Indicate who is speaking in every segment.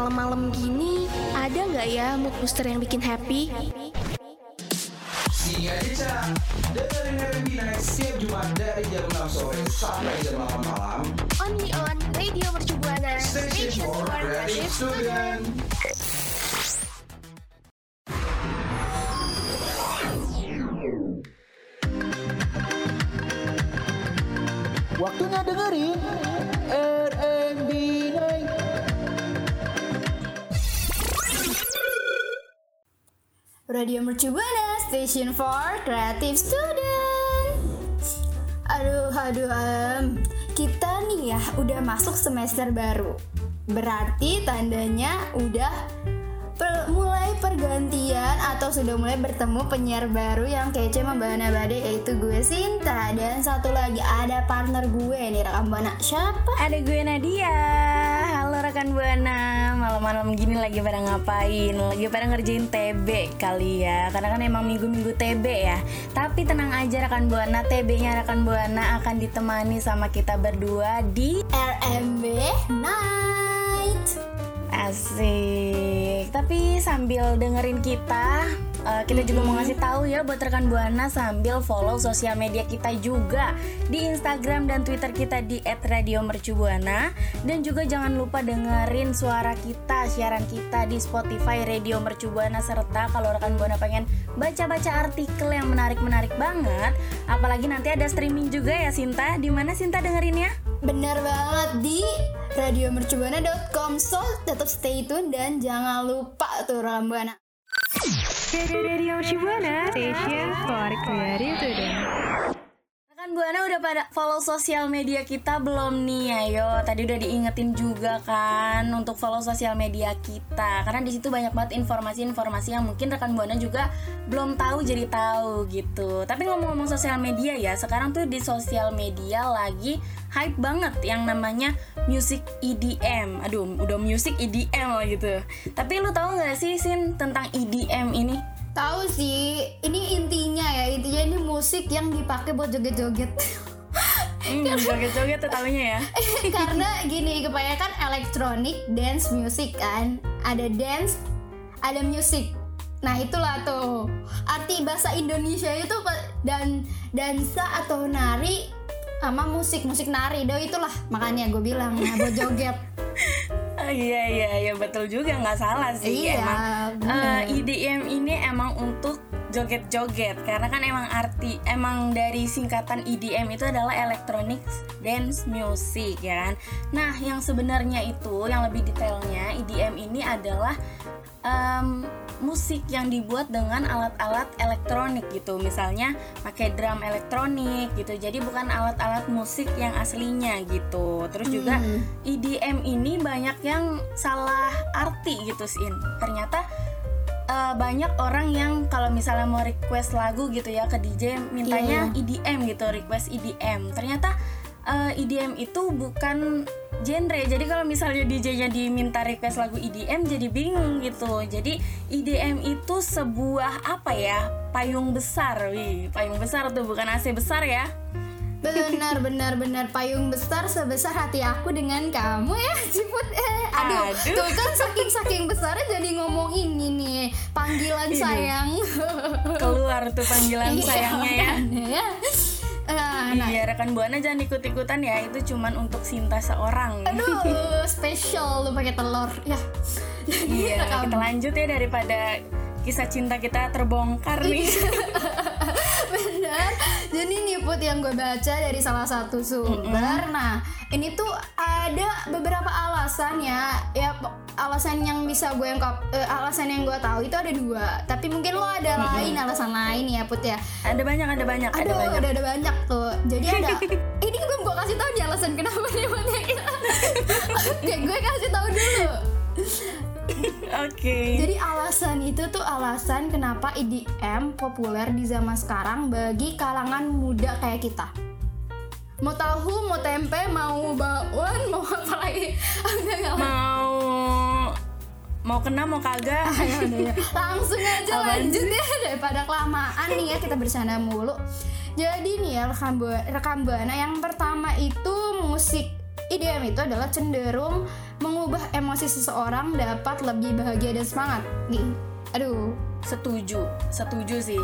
Speaker 1: malam-malam gini ada nggak ya mood booster yang bikin happy?
Speaker 2: Sini aja Cak Dengerin R&B Night setiap Jumat dari jam 6 sore sampai jam 8 malam.
Speaker 1: Only on Radio Mercu Buana
Speaker 2: Station for Creative Student.
Speaker 3: Waktunya dengerin. R&B
Speaker 4: Radio Mercu Buana, Station for Creative Student. Aduh, aduh, em, kita nih ya udah masuk semester baru. Berarti tandanya udah per- mulai pergantian atau sudah mulai bertemu penyiar baru yang kece membana badai yaitu gue Sinta dan satu lagi ada partner gue nih rekam buana siapa?
Speaker 5: Ada gue Nadia. Rekan Buana. Malam-malam gini lagi pada ngapain? Lagi pada ngerjain TB kali ya. Karena kan emang minggu-minggu TB ya. Tapi tenang aja rekan Buana, TB-nya rekan Buana akan ditemani sama kita berdua di
Speaker 4: RMB Night.
Speaker 5: Asik. Tapi sambil dengerin kita, eh, kita juga mau ngasih tahu ya buat rekan Buana sambil follow sosial media kita juga di Instagram dan Twitter kita di @radiomercubuana dan juga jangan lupa dengerin suara kita, siaran kita di Spotify Radio Mercubuana serta kalau rekan Buana pengen baca-baca artikel yang menarik-menarik banget, apalagi nanti ada streaming juga ya Sinta. Di mana Sinta dengerinnya?
Speaker 4: Bener banget di radiomercubuana.com So tetap stay tune dan jangan lupa tuh rekam buana.
Speaker 6: Radio Shibuana, station for creative
Speaker 5: Buana udah pada follow sosial media kita belum nih? Ayo, tadi udah diingetin juga kan untuk follow sosial media kita. Karena di situ banyak banget informasi-informasi yang mungkin rekan Buana juga belum tahu jadi tahu gitu. Tapi ngomong-ngomong sosial media ya, sekarang tuh di sosial media lagi hype banget yang namanya music EDM. Aduh, udah music EDM lah gitu. Tapi lu tahu nggak sih Sin tentang EDM ini?
Speaker 4: Tahu sih, ini intinya ya, intinya ini musik yang dipakai buat joget-joget.
Speaker 5: Hmm, joget-joget tuh taunya ya.
Speaker 4: Karena gini, kebanyakan elektronik dance music kan. Ada dance, ada music. Nah, itulah tuh. Arti bahasa Indonesia itu dan dansa atau nari sama musik, musik nari. Dah itulah makanya gue bilang nah, buat joget.
Speaker 5: Oh, iya iya iya betul juga nggak salah sih
Speaker 4: Iya,
Speaker 5: emang
Speaker 4: bener.
Speaker 5: eh, EDM ini emang untuk joget-joget karena kan emang arti emang dari singkatan EDM itu adalah electronic dance music ya kan. Nah yang sebenarnya itu yang lebih detailnya EDM ini adalah em, musik yang dibuat dengan alat-alat elektronik gitu. Misalnya pakai drum elektronik gitu. Jadi bukan alat-alat musik yang aslinya gitu. Terus juga EDM ini banyak yang salah arti gitu sin. Ternyata eh, banyak orang yang kalau misalnya mau request lagu gitu ya ke DJ mintanya EDM gitu request EDM ternyata eh, EDM itu bukan genre. Jadi kalau misalnya DJ-nya diminta request lagu EDM jadi bingung gitu. Jadi EDM itu sebuah apa ya? Payung besar wih payung besar tuh bukan AC besar ya?
Speaker 4: Benar, benar, benar. Payung besar sebesar hati aku dengan kamu ya, Ciput. Eh, aduh,
Speaker 5: Aduh.
Speaker 4: tuh kan saking-saking besarnya jadi ngomong ini nih, panggilan sayang.
Speaker 5: keluar tuh panggilan
Speaker 4: Iya,
Speaker 5: sayangnya ya
Speaker 4: ya. Nah,
Speaker 5: Iya rekan buana jangan ikut-ikutan ya itu cuman untuk Sinta seorang.
Speaker 4: aduh, spesial lu pakai telur ya.
Speaker 5: Iya kita lanjut ya daripada kisah cinta kita terbongkar nih.
Speaker 4: Benar. Jadi nih Put yang gue baca dari salah satu sumber. Nah, ini tuh ada beberapa alasan ya. Ya alasan yang bisa gue yang alasan yang gue tahu itu ada dua. Tapi mungkin lo ada lain alasan lain ya Put ya.
Speaker 5: ada banyak ada banyak ada
Speaker 4: Aduh,
Speaker 5: banyak.
Speaker 4: udah ada banyak tuh. Jadi ada ini belum gue kasih tahu nih alasan kenapa nih Put ya. Oke, gue kasih tahu dulu.
Speaker 5: Oke.
Speaker 4: Jadi alasan itu tuh alasan kenapa EDM populer di zaman sekarang bagi kalangan muda kayak kita. Mau tahu, mau tempe, mau bakwan, mau apa lagi?
Speaker 5: Mau mau kena mau kagak?
Speaker 4: Ya udah, ya. Langsung aja
Speaker 5: Apaan
Speaker 4: lanjut ya daripada kelamaan nih ya kita bercanda mulu. Jadi nih ya rekam rekam buana yang pertama itu musik IDM itu adalah cenderung mengubah emosi seseorang dapat lebih bahagia dan semangat. Nih, aduh,
Speaker 5: setuju setuju sih.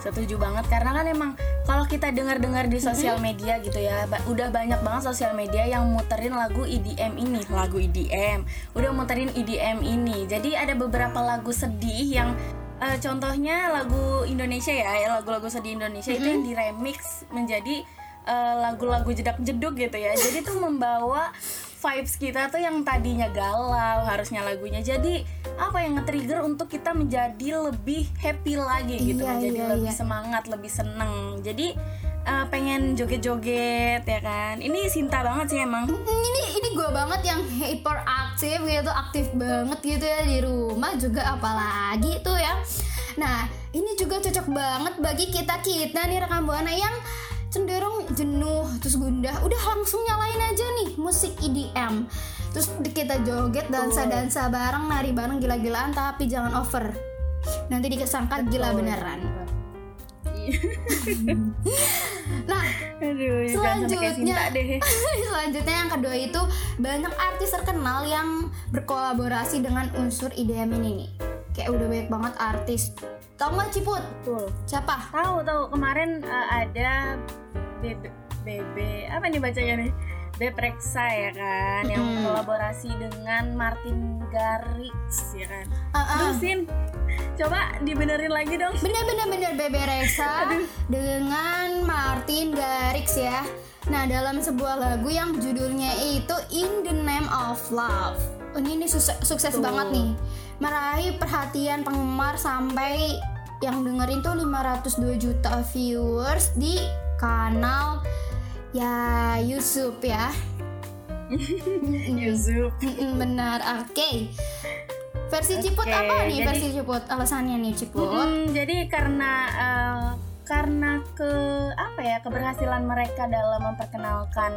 Speaker 5: Setuju banget karena kan emang kalau kita dengar-dengar di sosial media gitu ya ba- udah banyak banget sosial media yang muterin lagu EDM ini. Lagu EDM udah muterin EDM ini. Jadi ada beberapa lagu sedih yang eh, contohnya lagu Indonesia ya ya, lagu-lagu sedih Indonesia itu yang diremix menjadi eh, lagu-lagu jedak jeduk gitu ya. Jadi tuh membawa vibes kita tuh yang tadinya galau harusnya lagunya. Jadi apa yang nge-trigger untuk kita menjadi lebih happy lagi gitu
Speaker 4: Iya,
Speaker 5: menjadi
Speaker 4: iya,
Speaker 5: lebih
Speaker 4: iya.
Speaker 5: semangat lebih seneng. Jadi eh, pengen joget-joget ya kan? Ini Sinta banget sih emang.
Speaker 4: Ini ini gue banget yang hyperaktif gitu, aktif banget gitu ya di rumah juga apalagi tuh ya. Nah, ini juga cocok banget bagi kita kita nih rekam buana yang cenderung jenuh terus gundah. Udah langsung nyalain aja nih musik EDM terus kita joget dansa dansa bareng nari bareng gila-gilaan tapi jangan over. Nanti dikesangka gila beneran. Nah
Speaker 5: aduh
Speaker 4: selanjutnya
Speaker 5: deh.
Speaker 4: selanjutnya yang kedua itu banyak artis terkenal yang berkolaborasi dengan unsur IDM ini nih. Kayak udah banget artis. Tau nggak Ciput?
Speaker 5: Betul.
Speaker 4: siapa?
Speaker 5: Tahu tahu. Kemarin eh, ada BB BB apa nih bacanya nih? Bepreksa ya kan? Yang
Speaker 4: Mm-mm.
Speaker 5: kolaborasi dengan Martin Garrix ya kan?
Speaker 4: Ah, ah.
Speaker 5: terusin coba dibenerin lagi dong.
Speaker 4: Bener bener bener. Bebe Rexha dengan Martin Garrix ya. Nah dalam sebuah lagu yang judulnya itu In the Name of Love. Ini ini sukses, sukses banget nih meraih perhatian penggemar sampai yang dengerin tuh 502 juta viewers di kanal ya YouTube ya.
Speaker 5: Yusuf
Speaker 4: Mm-mm, benar. Oke. Versi Ciput
Speaker 5: Oke,
Speaker 4: apa nih
Speaker 5: jadi-
Speaker 4: versi Ciput? Alasannya nih Ciput.
Speaker 5: Mm, jadi karena eh, karena ke apa ya keberhasilan mereka dalam memperkenalkan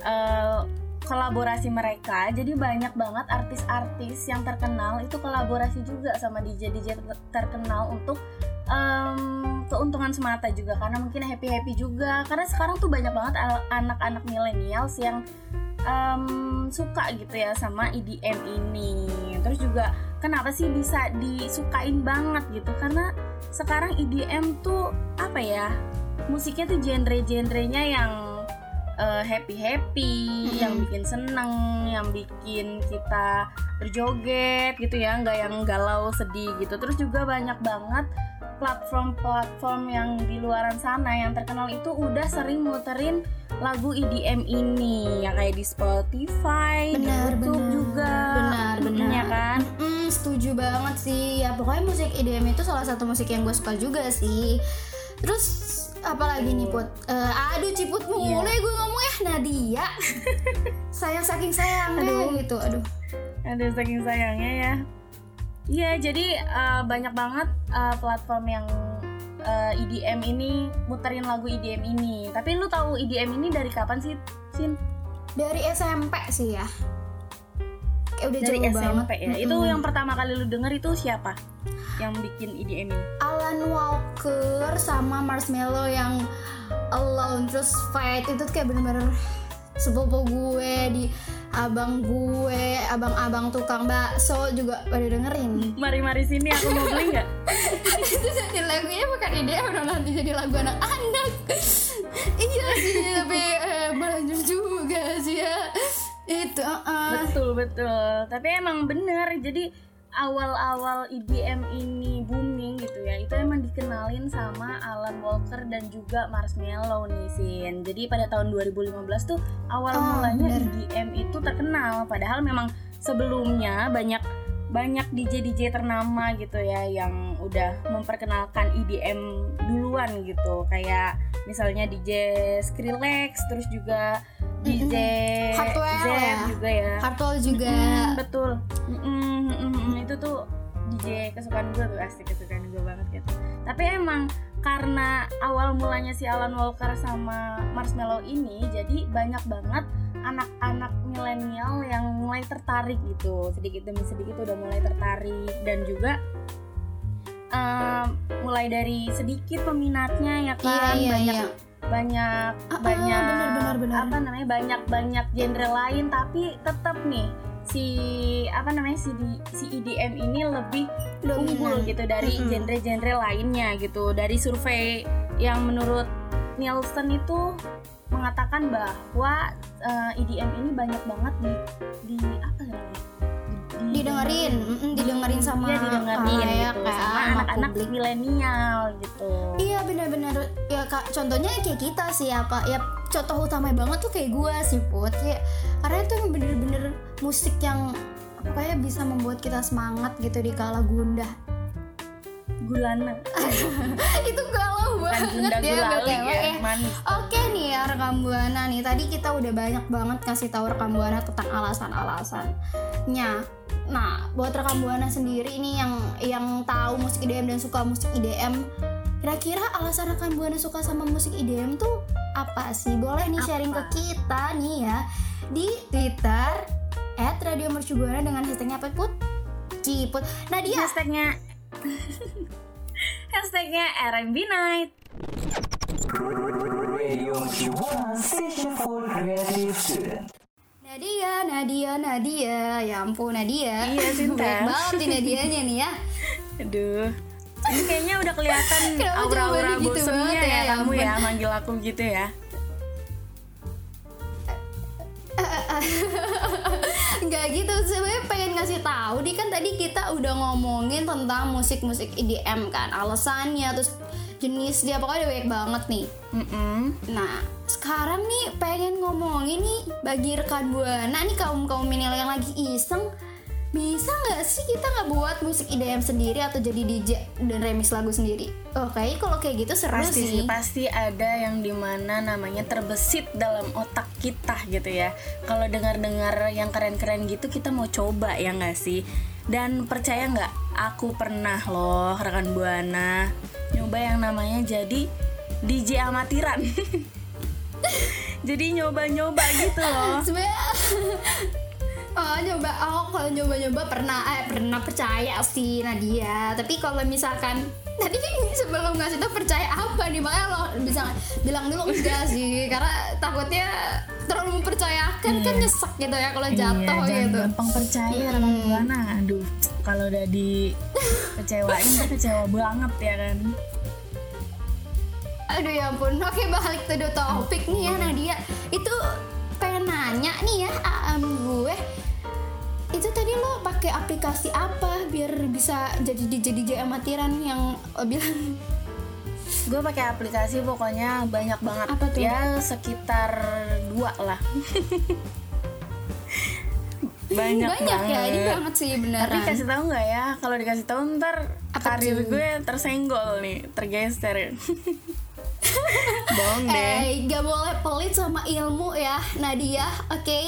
Speaker 5: eh, kolaborasi mereka jadi banyak banget artis-artis yang terkenal itu kolaborasi juga sama DJ DJ ter- terkenal untuk em, keuntungan semata juga karena mungkin happy happy juga. Karena sekarang tuh banyak banget al- anak-anak millennials yang em, suka gitu ya sama EDM ini. Terus juga kenapa sih bisa disukain banget gitu? Karena sekarang EDM tuh apa ya musiknya tuh genre-genrenya yang happy happy
Speaker 4: Mm-mm.
Speaker 5: yang bikin seneng yang bikin kita berjoget gitu ya nggak yang galau sedih gitu terus juga banyak banget platform-platform yang di luaran sana yang terkenal itu udah sering muterin lagu EDM ini yang kayak di Spotify,
Speaker 4: Benar,
Speaker 5: di YouTube
Speaker 4: benar.
Speaker 5: juga,
Speaker 4: Benar, benar.
Speaker 5: ya kan?
Speaker 4: Mm, setuju banget sih ya pokoknya musik EDM itu salah satu musik yang gue suka juga sih terus apalagi nih put Eh, aduh ciput mulu ya gue ngomong ya Nadia sayang saking sayangnya
Speaker 5: Aduh.
Speaker 4: gitu aduh
Speaker 5: Aduh saking sayangnya ya. Iya jadi eh, banyak banget eh, platform yang eh, EDM ini muterin lagu EDM ini. Tapi lu tahu EDM ini dari kapan sih, Sin?
Speaker 4: dari SMP sih ya kayak udah
Speaker 5: Dari
Speaker 4: jauh
Speaker 5: SMP
Speaker 4: banget
Speaker 5: ya. Itu yang pertama kali lu denger itu siapa? Yang bikin EDM ini?
Speaker 4: Alan Walker sama Marshmello yang Alone terus Fight itu tuh kayak bener-bener sepupu gue di abang gue abang-abang tukang bakso juga pada dengerin
Speaker 5: Mari mari sini aku mau beli nggak?
Speaker 4: itu jadi lagunya bukan ide udah nanti jadi lagu anak-anak iya sih tapi eh, juga sih ya itu uh,
Speaker 5: betul betul. Tapi emang bener. Jadi awal-awal EDM ini booming gitu ya itu emang dikenalin sama Alan Walker dan juga Marshmello nih Sin jadi pada tahun 2015 tuh awal
Speaker 4: Oh,
Speaker 5: mulanya
Speaker 4: bener.
Speaker 5: EDM itu terkenal padahal memang sebelumnya banyak banyak DJ DJ ternama gitu ya yang udah memperkenalkan EDM duluan gitu kayak misalnya DJ Skrillex terus juga DJ
Speaker 4: Hardwell
Speaker 5: Zep
Speaker 4: ya.
Speaker 5: juga ya.
Speaker 4: Hartol juga.
Speaker 5: Mm, betul. Mm-mm, mm-mm, mm. itu tuh DJ kesukaan gue tuh asik kesukaan gue banget gitu. Tapi emang karena awal mulanya si Alan Walker sama Marshmello ini jadi banyak banget anak-anak milenial yang mulai tertarik gitu. Sedikit demi sedikit udah mulai tertarik. Dan juga em, mulai dari sedikit peminatnya ya
Speaker 4: iya
Speaker 5: kan
Speaker 4: iya
Speaker 5: banyak
Speaker 4: iya
Speaker 5: banyak
Speaker 4: Ah, ah,
Speaker 5: banyak
Speaker 4: benar, benar, benar.
Speaker 5: apa namanya banyak banyak genre lain tapi tetap nih si apa namanya si di- si EDM ini lebih unggul gitu dari genre-genre lainnya gitu. Dari survei yang menurut Nielsen itu mengatakan bahwa eh, EDM ini banyak banget di di apa namanya Di- di-
Speaker 4: didengerin mm-mm, didengerin sama
Speaker 5: Iya didengerin
Speaker 4: kayak
Speaker 5: gitu
Speaker 4: kayak
Speaker 5: sama anak-anak milenial gitu.
Speaker 4: Iya benar-benar. Ya kak contohnya kayak kita sih apa ya contoh utama banget tuh kayak gue sih put. Kayak karena itu yang bener-bener musik yang apa kayak bisa membuat kita semangat gitu di kala gundah
Speaker 5: gulana
Speaker 4: itu galau banget ya
Speaker 5: gulali ya
Speaker 4: ya.
Speaker 5: manis
Speaker 4: Oke nih ya rekam buana nih tadi kita udah banyak banget kasih tahu rekam buana tentang alasan-alasannya. Nah buat rekam buana sendiri nih yang yang tahu musik IDM dan suka musik IDM, kira-kira alasan rekam buana suka sama musik IDM tuh apa sih? Boleh nih sharing ke kita nih ya di Twitter @radiomercubuana dengan hashtagnya apa put? Ciput. Nah dia
Speaker 5: hashtagnya hashtagnya RMB Night
Speaker 4: Nadia, Nadia, Nadia, ya ampun Nadia.
Speaker 5: Iya, Sinta.
Speaker 4: Baik banget nih Nadianya nih ya.
Speaker 5: aduh ini kayaknya udah kelihatan aura-aura
Speaker 4: gitu
Speaker 5: bosemnya
Speaker 4: banget
Speaker 5: ya,
Speaker 4: ya,
Speaker 5: kamu ya manggil aku gitu ya
Speaker 4: tadi kita udah ngomongin tentang musik-musik EDM kan, alasannya terus jenis dia pokoknya udah banyak banget nih.
Speaker 5: Mm-mm.
Speaker 4: Nah, sekarang nih pengen ngomongin nih bagi rekan buana nih kaum kaum milenial yang lagi iseng bisa nggak sih kita nggak buat musik IDM sendiri atau jadi DJ dan remix lagu sendiri? Oke, kalau kayak gitu seru
Speaker 5: pasti
Speaker 4: sih.
Speaker 5: sih pasti ada yang di mana namanya terbesit dalam otak kita gitu ya kalau dengar-dengar yang keren-keren gitu kita mau coba ya nggak sih dan percaya nggak aku pernah loh rekan buana nyoba yang namanya jadi DJ amatiran. Jadi nyoba-nyoba gitu loh.
Speaker 4: Sebenarnya oh nyoba oh kalau nyoba-nyoba pernah eh pernah percaya sih Nadia. Tapi kalau misalkan tadi sebelum ngasih tau percaya apa nih makanya lo bisa bilang dulu enggak sih karena takutnya terlalu mempercayakan kan nyesek gitu ya kalau jatuh
Speaker 5: iya,
Speaker 4: gitu.
Speaker 5: gampang percaya rekan buana aduh kalau udah dikecewain tuh kecewa banget ya kan?
Speaker 4: Aduh ya ampun. Oke balik the topik nih ya Nadia. Itu pengen nanya nih ya am pakai aplikasi apa biar bisa jadi DJ DJ amatiran yang bilang?
Speaker 5: Gue pakai aplikasi pokoknya banyak banget.
Speaker 4: Apa tuh?
Speaker 5: ya sekitar dua lah. Banyak,
Speaker 4: banyak
Speaker 5: banget
Speaker 4: ya ini banget. sih
Speaker 5: tapi
Speaker 4: beneran
Speaker 5: kasih tahu nggak ya kalau dikasih tahu ntar
Speaker 4: Apa
Speaker 5: karir
Speaker 4: tuh?
Speaker 5: gue tersenggol nih tergeser bohong deh
Speaker 4: Eh, gak boleh pelit sama ilmu ya Nadia, oke?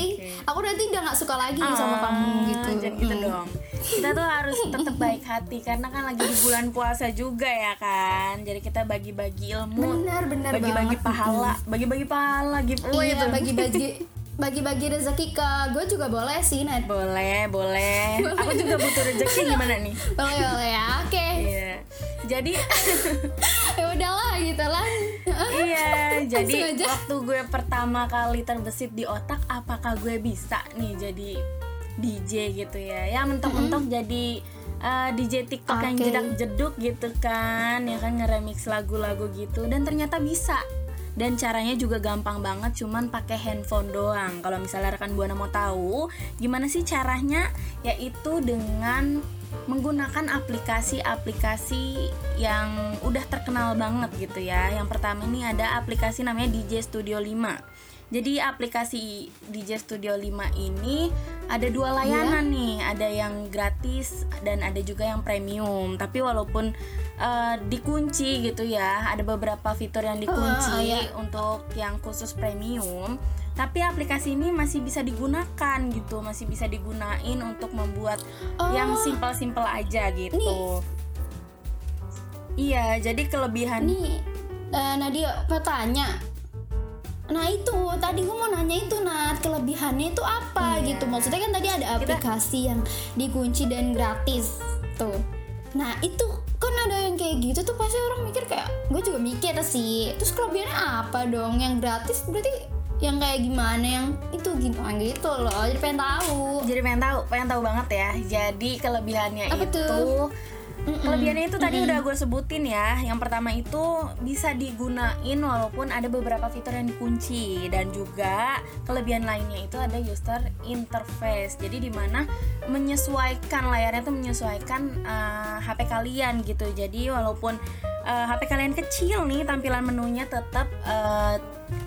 Speaker 4: Aku nanti udah gak suka lagi nih sama
Speaker 5: Ah,
Speaker 4: kamu gitu.
Speaker 5: jangan gitu
Speaker 4: Hmm.
Speaker 5: dong kita tuh harus tetap baik hati karena kan lagi di bulan puasa juga ya kan jadi kita bagi-bagi ilmu
Speaker 4: Bener bener
Speaker 5: bagi-bagi pahala bagi-bagi pahala giveaway
Speaker 4: Iya
Speaker 5: tuh
Speaker 4: bagi-bagi bagi-bagi rezeki ke gue juga boleh sih Nad.
Speaker 5: boleh boleh aku juga butuh rezeki gimana nih
Speaker 4: Boleh boleh ya, oke.
Speaker 5: iya jadi
Speaker 4: Ya udahlah gitu lah.
Speaker 5: iya jadi
Speaker 4: aja.
Speaker 5: waktu gue pertama kali terbesit di otak apakah gue bisa nih jadi DJ gitu ya ya mentok-mentok jadi uh, DJ TikTok yang
Speaker 4: Oke.
Speaker 5: jedak jeduk gitu kan ya kan ngeremix lagu-lagu gitu dan ternyata bisa dan caranya juga gampang banget cuman pakai handphone doang kalau misalnya rekan buana mau tahu gimana sih caranya yaitu dengan menggunakan aplikasi-aplikasi yang udah terkenal banget gitu ya yang pertama ini ada aplikasi namanya DJ Studio 5 jadi aplikasi DJ Studio 5 ini ada dua layanan nih, ada yang gratis dan ada juga yang premium. Tapi walaupun eh, dikunci gitu ya, ada beberapa fitur yang dikunci
Speaker 4: iya.
Speaker 5: untuk yang khusus premium. Tapi aplikasi ini masih bisa digunakan gitu, masih bisa digunain untuk membuat yang simpel-simpel aja gitu. Iya, jadi kelebihan
Speaker 4: Nih, eh, Nadia mau tanya. Nah itu tadi gue mau nanya itu Nat kelebihannya itu apa
Speaker 5: Iya.
Speaker 4: gitu maksudnya kan tadi ada aplikasi yang dikunci dan gratis tuh. Nah itu kan ada yang kayak gitu tuh pasti orang mikir kayak gue juga mikir sih terus kelebihannya apa dong yang gratis berarti yang kayak gimana yang itu gitu gitu loh jadi pengen tahu
Speaker 5: Jadi pengen tahu, pengen tahu banget ya. Jadi kelebihannya
Speaker 4: Apa
Speaker 5: itu
Speaker 4: tuh?
Speaker 5: Kelebihannya itu tadi udah gue sebutin ya. Yang pertama itu bisa digunain walaupun ada beberapa fitur yang dikunci dan juga kelebihan lainnya itu ada user interface. Jadi di mana menyesuaikan layarnya tuh menyesuaikan eh, HP kalian gitu. Jadi walaupun eh, HP kalian kecil nih tampilan menunya tetap eh,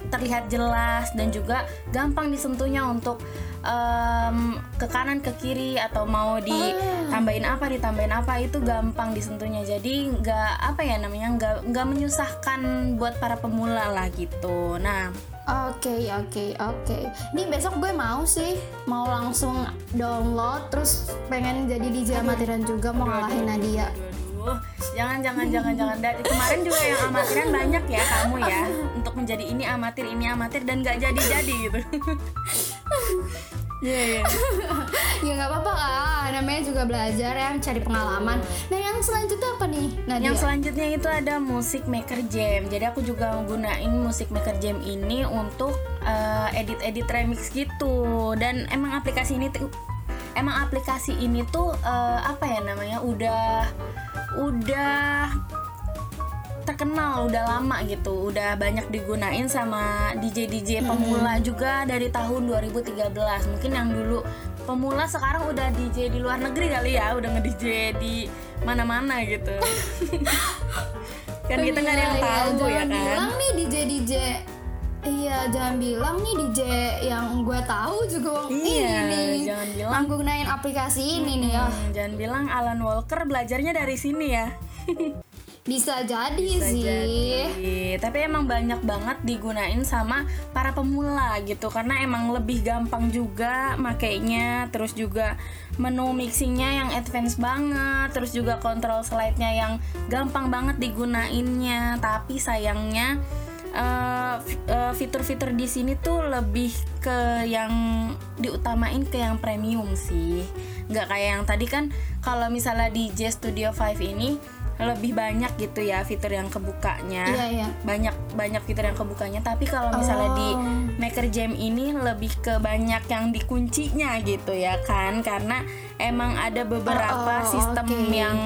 Speaker 5: terlihat jelas dan juga gampang disentuhnya untuk em, ke kanan ke kiri atau mau ditambahin apa ditambahin apa itu gampang disentuhnya. Jadi nggak apa ya namanya nggak nggak menyusahkan buat para pemula lah gitu. Nah.
Speaker 4: Oke oke oke. Ini besok gue mau sih mau langsung download terus pengen jadi DJ amatiran juga mau ngalahin Nadia.
Speaker 5: Aduh, jangan jangan jangan jangan dari kemarin juga yang amatiran banyak ya kamu ya untuk menjadi ini amatir ini amatir dan nggak jadi jadi gitu Iya iya.
Speaker 4: ya nggak apa-apa lah, namanya juga belajar ya cari pengalaman. Nah yang selanjutnya apa nih Nadia?
Speaker 5: Yang selanjutnya itu ada musik maker jam. Jadi aku juga gunain musik maker jam ini untuk eh, edit-edit remix gitu. Dan emang aplikasi ini tuh emang aplikasi ini tuh eh, apa ya namanya? udah udah terkenal udah lama gitu. Udah banyak digunain sama DJ DJ pemula juga dari tahun 2013 mungkin yang dulu pemula sekarang udah DJ di luar negeri kali ya. Udah nge DJ di mana-mana gitu. Kan kita nggak ada yang tahu ya.
Speaker 4: jangan
Speaker 5: kan?
Speaker 4: bilang nih DJ DJ Iya, jangan bilang nih DJ yang gue tahu juga
Speaker 5: Iya,
Speaker 4: ini nih.
Speaker 5: jangan bilang.
Speaker 4: Yang gunain aplikasi ini nih ya.
Speaker 5: Hmm, jangan bilang Alan Walker belajarnya dari sini ya
Speaker 4: Bisa jadi
Speaker 5: Bisa
Speaker 4: sih.
Speaker 5: jadi. Tapi emang banyak banget digunain sama para pemula gitu karena emang lebih gampang juga makainya, terus juga menu mixingnya yang advance banget, terus juga kontrol slide-nya yang gampang banget digunainnya. Tapi sayangnya eh, fitur-fitur di sini tuh lebih ke yang diutamain ke yang premium sih. Nggak kayak yang tadi kan kalau misalnya di J Studio 5 ini lebih banyak gitu ya fitur yang kebukanya
Speaker 4: Iya, iya.
Speaker 5: banyak banyak fitur yang kebukanya tapi kalau misalnya di
Speaker 4: Oh.
Speaker 5: Maker Jam ini lebih ke banyak yang dikuncinya gitu ya kan karena emang ada beberapa
Speaker 4: Oh, oh,
Speaker 5: sistem
Speaker 4: oke.
Speaker 5: yang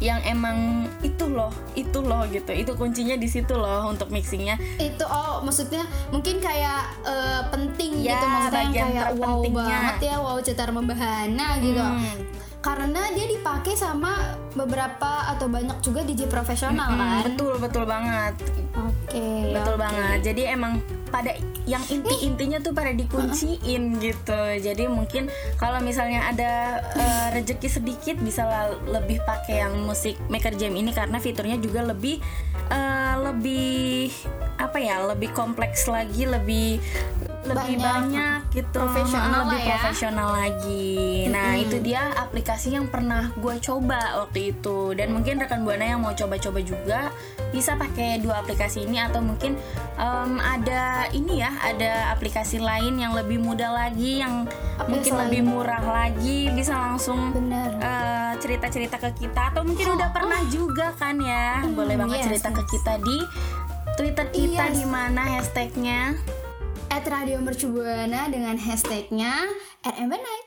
Speaker 5: yang emang itu loh itu loh gitu itu kuncinya di situ loh untuk mixingnya
Speaker 4: Itu oh maksudnya mungkin kayak eh, penting
Speaker 5: Ya,
Speaker 4: gitu maksudnya yang kayak wow banget ya, wow cetar membahana gitu.
Speaker 5: Hmm.
Speaker 4: Karena dia dipakai sama beberapa atau banyak juga DJ profesional
Speaker 5: Hmm,
Speaker 4: kan.
Speaker 5: betul betul banget
Speaker 4: Oke.
Speaker 5: betul
Speaker 4: oke.
Speaker 5: banget jadi emang pada yang inti-intinya tuh pada dikunciin gitu jadi mungkin kalau misalnya ada eh, rezeki sedikit bisa lebih pakai yang musik maker jam ini karena fiturnya juga lebih eh, lebih apa ya lebih kompleks lagi lebih lebih
Speaker 4: Banyak.
Speaker 5: banyak gitu
Speaker 4: Profesional
Speaker 5: lebih
Speaker 4: ya.
Speaker 5: profesional lagi nah itu dia aplikasi yang pernah gue coba waktu itu dan mungkin rekan buana yang mau coba-coba juga bisa pakai dua aplikasi ini atau mungkin em, ada ini ya ada aplikasi lain yang lebih mudah lagi yang
Speaker 4: Aplikasi
Speaker 5: mungkin
Speaker 4: lain.
Speaker 5: lebih murah lagi bisa langsung eh, cerita-cerita ke kita atau mungkin udah pernah juga kan ya boleh banget
Speaker 4: yes,
Speaker 5: cerita ke
Speaker 4: yes.
Speaker 5: kita di Twitter kita
Speaker 4: Yes.
Speaker 5: di mana hashtagnya
Speaker 4: At Radio Mercubuana dengan hashtagnya RMB Night.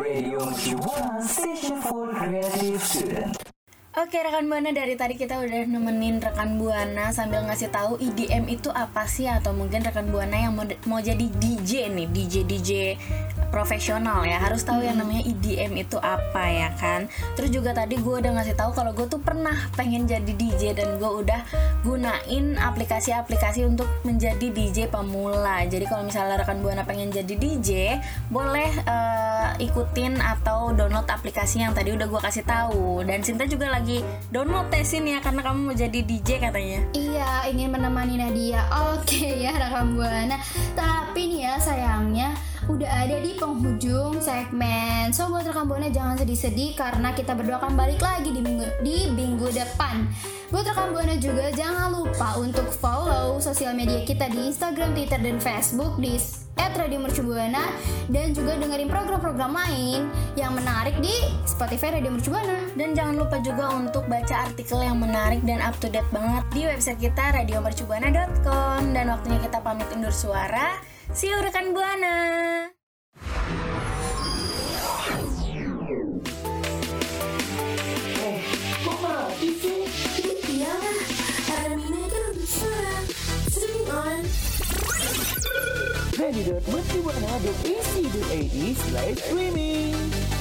Speaker 2: Radio Mercubuana Station for Creative Student.
Speaker 5: Oke rekan buana dari tadi kita udah nemenin rekan buana sambil ngasih tahu EDM itu apa sih atau mungkin rekan buana yang mau, mau jadi DJ nih DJ DJ profesional ya harus tahu yang namanya EDM itu apa ya kan. Terus juga tadi gue udah ngasih tahu kalau gue tuh pernah pengen jadi DJ dan gue udah gunain aplikasi-aplikasi untuk menjadi DJ pemula. Jadi kalau misalnya rekan buana pengen jadi DJ boleh eh, ikutin atau download aplikasi yang tadi udah gue kasih tahu dan Sinta juga lagi download tesin ya karena kamu mau jadi DJ katanya
Speaker 4: Iya, ingin menemani Nadia. Oke ya, rekam buana. Tapi nih ya sayangnya udah ada di penghujung segmen. So buat rekan Buana jangan sedih-sedih karena kita berdua akan balik lagi di minggu di minggu depan. Buat rekan Buana juga jangan lupa untuk follow sosial media kita di Instagram, Twitter, dan Facebook di @radiomercubuana dan juga dengerin program-program lain yang menarik di Spotify Radio Mercubuana.
Speaker 5: Dan jangan lupa juga untuk baca artikel yang menarik dan up to date banget di website kita radiomercubuana.com dan waktunya kita pamit undur suara. See you rekan Buana.
Speaker 3: Kok mati sih?
Speaker 1: Streaming on.
Speaker 3: Slash streaming